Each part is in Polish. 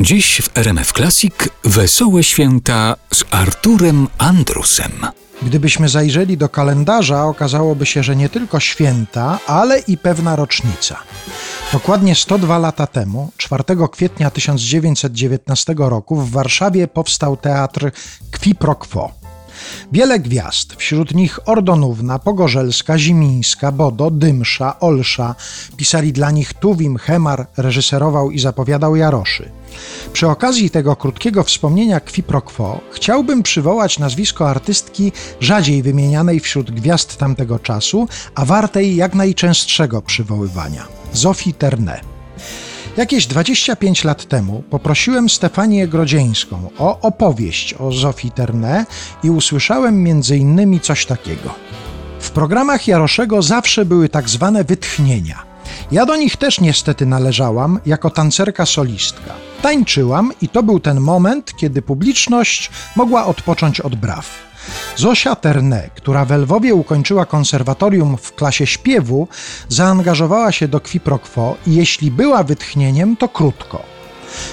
Dziś w RMF Classic Wesołe Święta z Arturem Andrusem. Gdybyśmy zajrzeli do kalendarza, okazałoby się, że nie tylko święta, ale i pewna rocznica. Dokładnie 102 lata temu, 4 kwietnia 1919 roku, w Warszawie powstał teatr Qui pro quo. Wiele gwiazd, wśród nich Ordonówna, Pogorzelska, Zimińska, Bodo, Dymsza, Olsza. Pisali dla nich Tuwim, Hemar, reżyserował i zapowiadał Jaroszy. Przy okazji tego krótkiego wspomnienia qui pro quo chciałbym przywołać nazwisko artystki rzadziej wymienianej wśród gwiazd tamtego czasu, a wartej jak najczęstszego przywoływania Zofii Terne. Jakieś 25 lat temu poprosiłem Stefanię Grodzieńską o opowieść o Zofii Terne i usłyszałem między innymi coś takiego. W programach Jaroszego zawsze były tak zwane wytchnienia. Ja do nich też niestety należałam jako tancerka solistka. Tańczyłam i to był ten moment, kiedy publiczność mogła odpocząć od braw. Zosia Terne, która w Lwowie ukończyła konserwatorium w klasie śpiewu, zaangażowała się do Qui pro quo i jeśli była wytchnieniem, to krótko.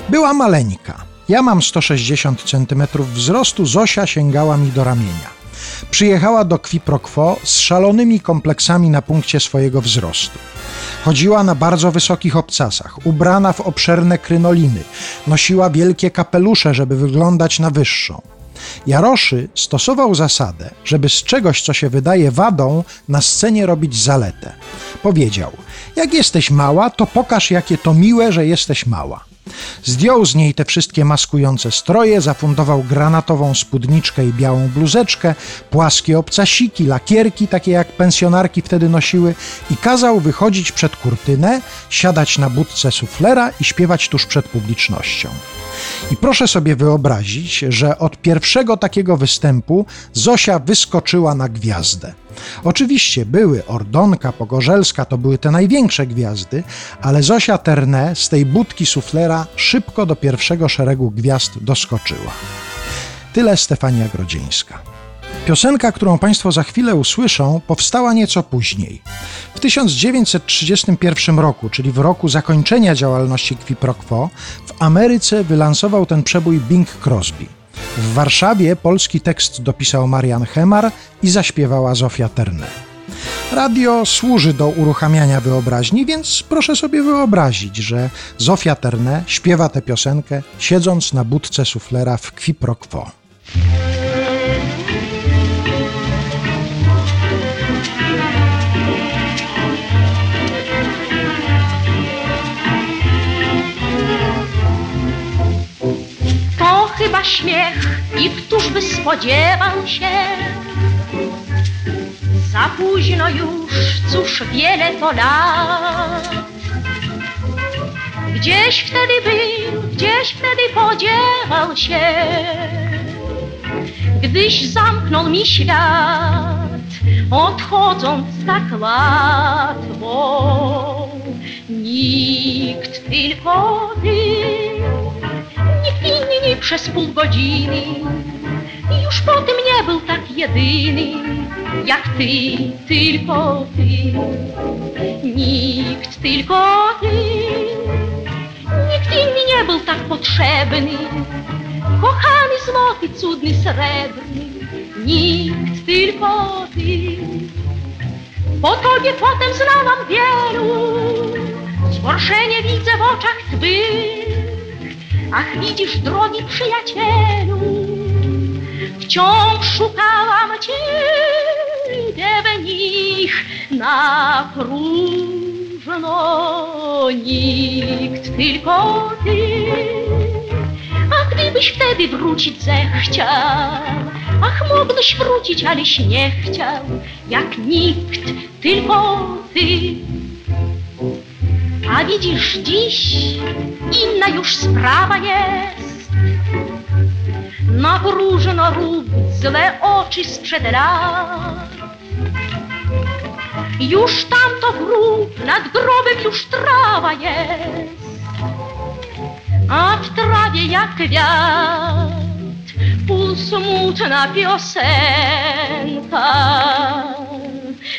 Była maleńka. Ja mam 160 cm wzrostu, Zosia sięgała mi do ramienia. Przyjechała do Qui pro quo z szalonymi kompleksami na punkcie swojego wzrostu. Chodziła na bardzo wysokich obcasach, ubrana w obszerne krynoliny, nosiła wielkie kapelusze, żeby wyglądać na wyższą. Jaroszy stosował zasadę, żeby z czegoś, co się wydaje wadą, na scenie robić zaletę. Powiedział: Jak jesteś mała, to pokaż, jakie to miłe, że jesteś mała. Zdjął z niej te wszystkie maskujące stroje, zafundował granatową spódniczkę i białą bluzeczkę, płaskie obcasiki, lakierki, takie jak pensjonarki wtedy nosiły, i kazał wychodzić przed kurtynę, siadać na budce suflera i śpiewać tuż przed publicznością. I proszę sobie wyobrazić, że od pierwszego takiego występu Zosia wyskoczyła na gwiazdę. Oczywiście były Ordonka, Pogorzelska, to były te największe gwiazdy, ale Zosia Terne z tej budki suflera szybko do pierwszego szeregu gwiazd doskoczyła. Tyle Stefania Grodzieńska. Piosenka, którą Państwo za chwilę usłyszą, powstała nieco później. W 1931 roku, czyli w roku zakończenia działalności Qui pro quo, w Ameryce wylansował ten przebój Bing Crosby. W Warszawie polski tekst dopisał Marian Hemar i zaśpiewała Zofia Terne. Radio służy do uruchamiania wyobraźni, więc proszę sobie wyobrazić, że Zofia Terne śpiewa tę piosenkę, siedząc na budce suflera w Qui spodziewał się. Za późno już, cóż wiele to lat. Gdzieś wtedy był, gdzieś wtedy podziewał się. Gdyś zamknął mi świat, odchodząc tak łatwo. Nikt tylko ty. Inni przez pół godziny i już po tym nie był tak jedyny jak ty, tylko ty. Nikt, tylko ty. Nikt inny nie był tak potrzebny, kochany złoty, cudny, srebrny. Nikt, tylko ty. Po tobie potem znałam wielu, zgorszenie widzę w oczach twych. Ach, widzisz, drogi przyjacielu, wciąż szukałam ciebie w nich na próżno. Nikt, tylko ty. A gdybyś wtedy wrócić zechciał, ach, mógłbyś wrócić, aleś nie chciał, jak nikt, tylko ty. A widzisz dziś, inna już sprawa jest. Na próżno rób złe oczy sprzed lat. Już tamto grób, nad grobem już trawa jest. A w trawie jak kwiat, pół smutna piosenka.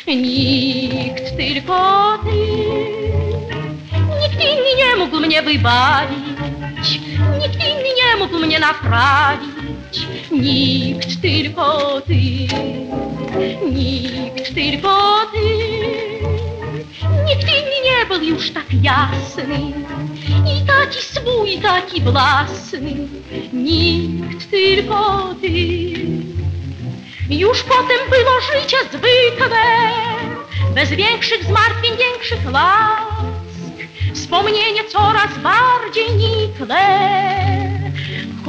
Nikt tylko ty mógł mnie wybawić, mógł mnie naprawić, nikt tylko ty, nikt tylko ty. Nikt inny nie był już tak jasny i taki swój, taki własny, nikt tylko ty. Już potem było życie zwykłe, bez większych zmartwień, większych łask. Wspomnienie coraz bardziej nikłe,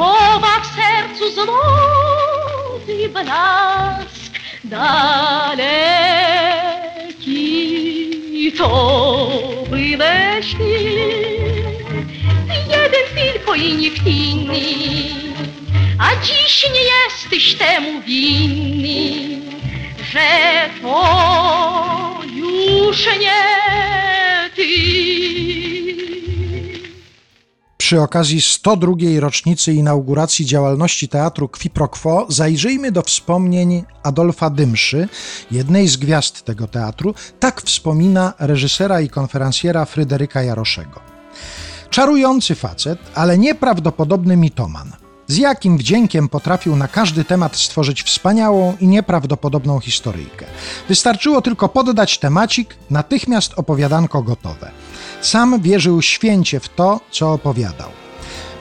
chowa w sercu złoty blask. Daleki to byłeś ty, jeden tylko i nikt inny. A dziś nie jesteś temu winny, że to już nie Przy okazji 102. rocznicy inauguracji działalności teatru Qui Pro Quo zajrzyjmy do wspomnień Adolfa Dymszy, jednej z gwiazd tego teatru. Tak wspomina reżysera i konferencjera Fryderyka Jaroszego. Czarujący facet, ale nieprawdopodobny mitoman. Z jakim wdziękiem potrafił na każdy temat stworzyć wspaniałą i nieprawdopodobną historyjkę. Wystarczyło tylko poddać temacik, natychmiast opowiadanko gotowe. Sam wierzył święcie w to, co opowiadał.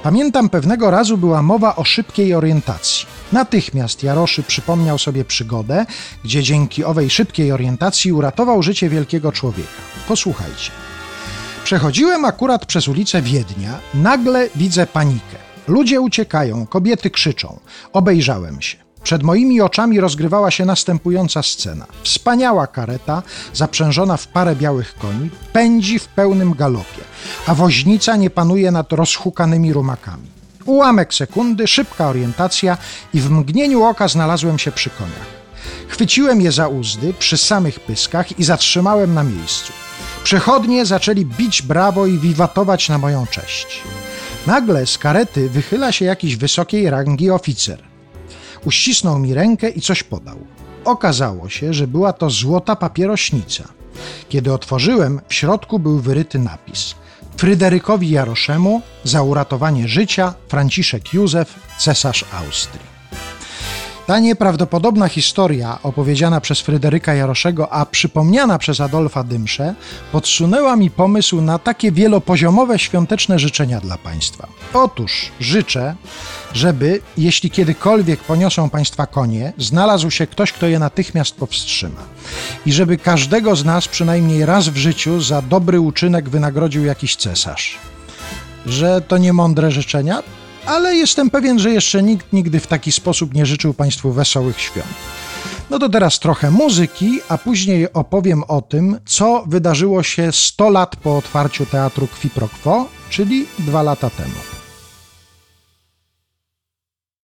Pamiętam pewnego razu była mowa o szybkiej orientacji. Natychmiast Jaroszy przypomniał sobie przygodę, gdzie dzięki owej szybkiej orientacji uratował życie wielkiego człowieka. Posłuchajcie. Przechodziłem akurat przez ulicę Wiednia, nagle widzę panikę. Ludzie uciekają, kobiety krzyczą. Obejrzałem się. Przed moimi oczami rozgrywała się następująca scena. Wspaniała kareta, zaprzężona w parę białych koni, pędzi w pełnym galopie, a woźnica nie panuje nad rozhukanymi rumakami. Ułamek sekundy, szybka orientacja i w mgnieniu oka znalazłem się przy koniach. Chwyciłem je za uzdy przy samych pyskach i zatrzymałem na miejscu. Przechodnie zaczęli bić brawo i wiwatować na moją cześć. Nagle z karety wychyla się jakiś wysokiej rangi oficer. Uścisnął mi rękę i coś podał. Okazało się, że była to złota papierośnica. Kiedy otworzyłem, w środku był wyryty napis: Fryderykowi Jaroszemu za uratowanie życia Franciszek Józef, cesarz Austrii. Ta nieprawdopodobna historia, opowiedziana przez Fryderyka Jaroszego, a przypomniana przez Adolfa Dymszę, podsunęła mi pomysł na takie wielopoziomowe świąteczne życzenia dla Państwa. Otóż życzę, żeby, jeśli kiedykolwiek poniosą Państwa konie, znalazł się ktoś, kto je natychmiast powstrzyma. I żeby każdego z nas przynajmniej raz w życiu za dobry uczynek wynagrodził jakiś cesarz. Że to nie mądre życzenia? Ale jestem pewien, że jeszcze nikt nigdy w taki sposób nie życzył Państwu wesołych świąt. No to teraz trochę muzyki, a później opowiem o tym, co wydarzyło się 100 lat po otwarciu teatru Qui Pro Quo, czyli dwa lata temu.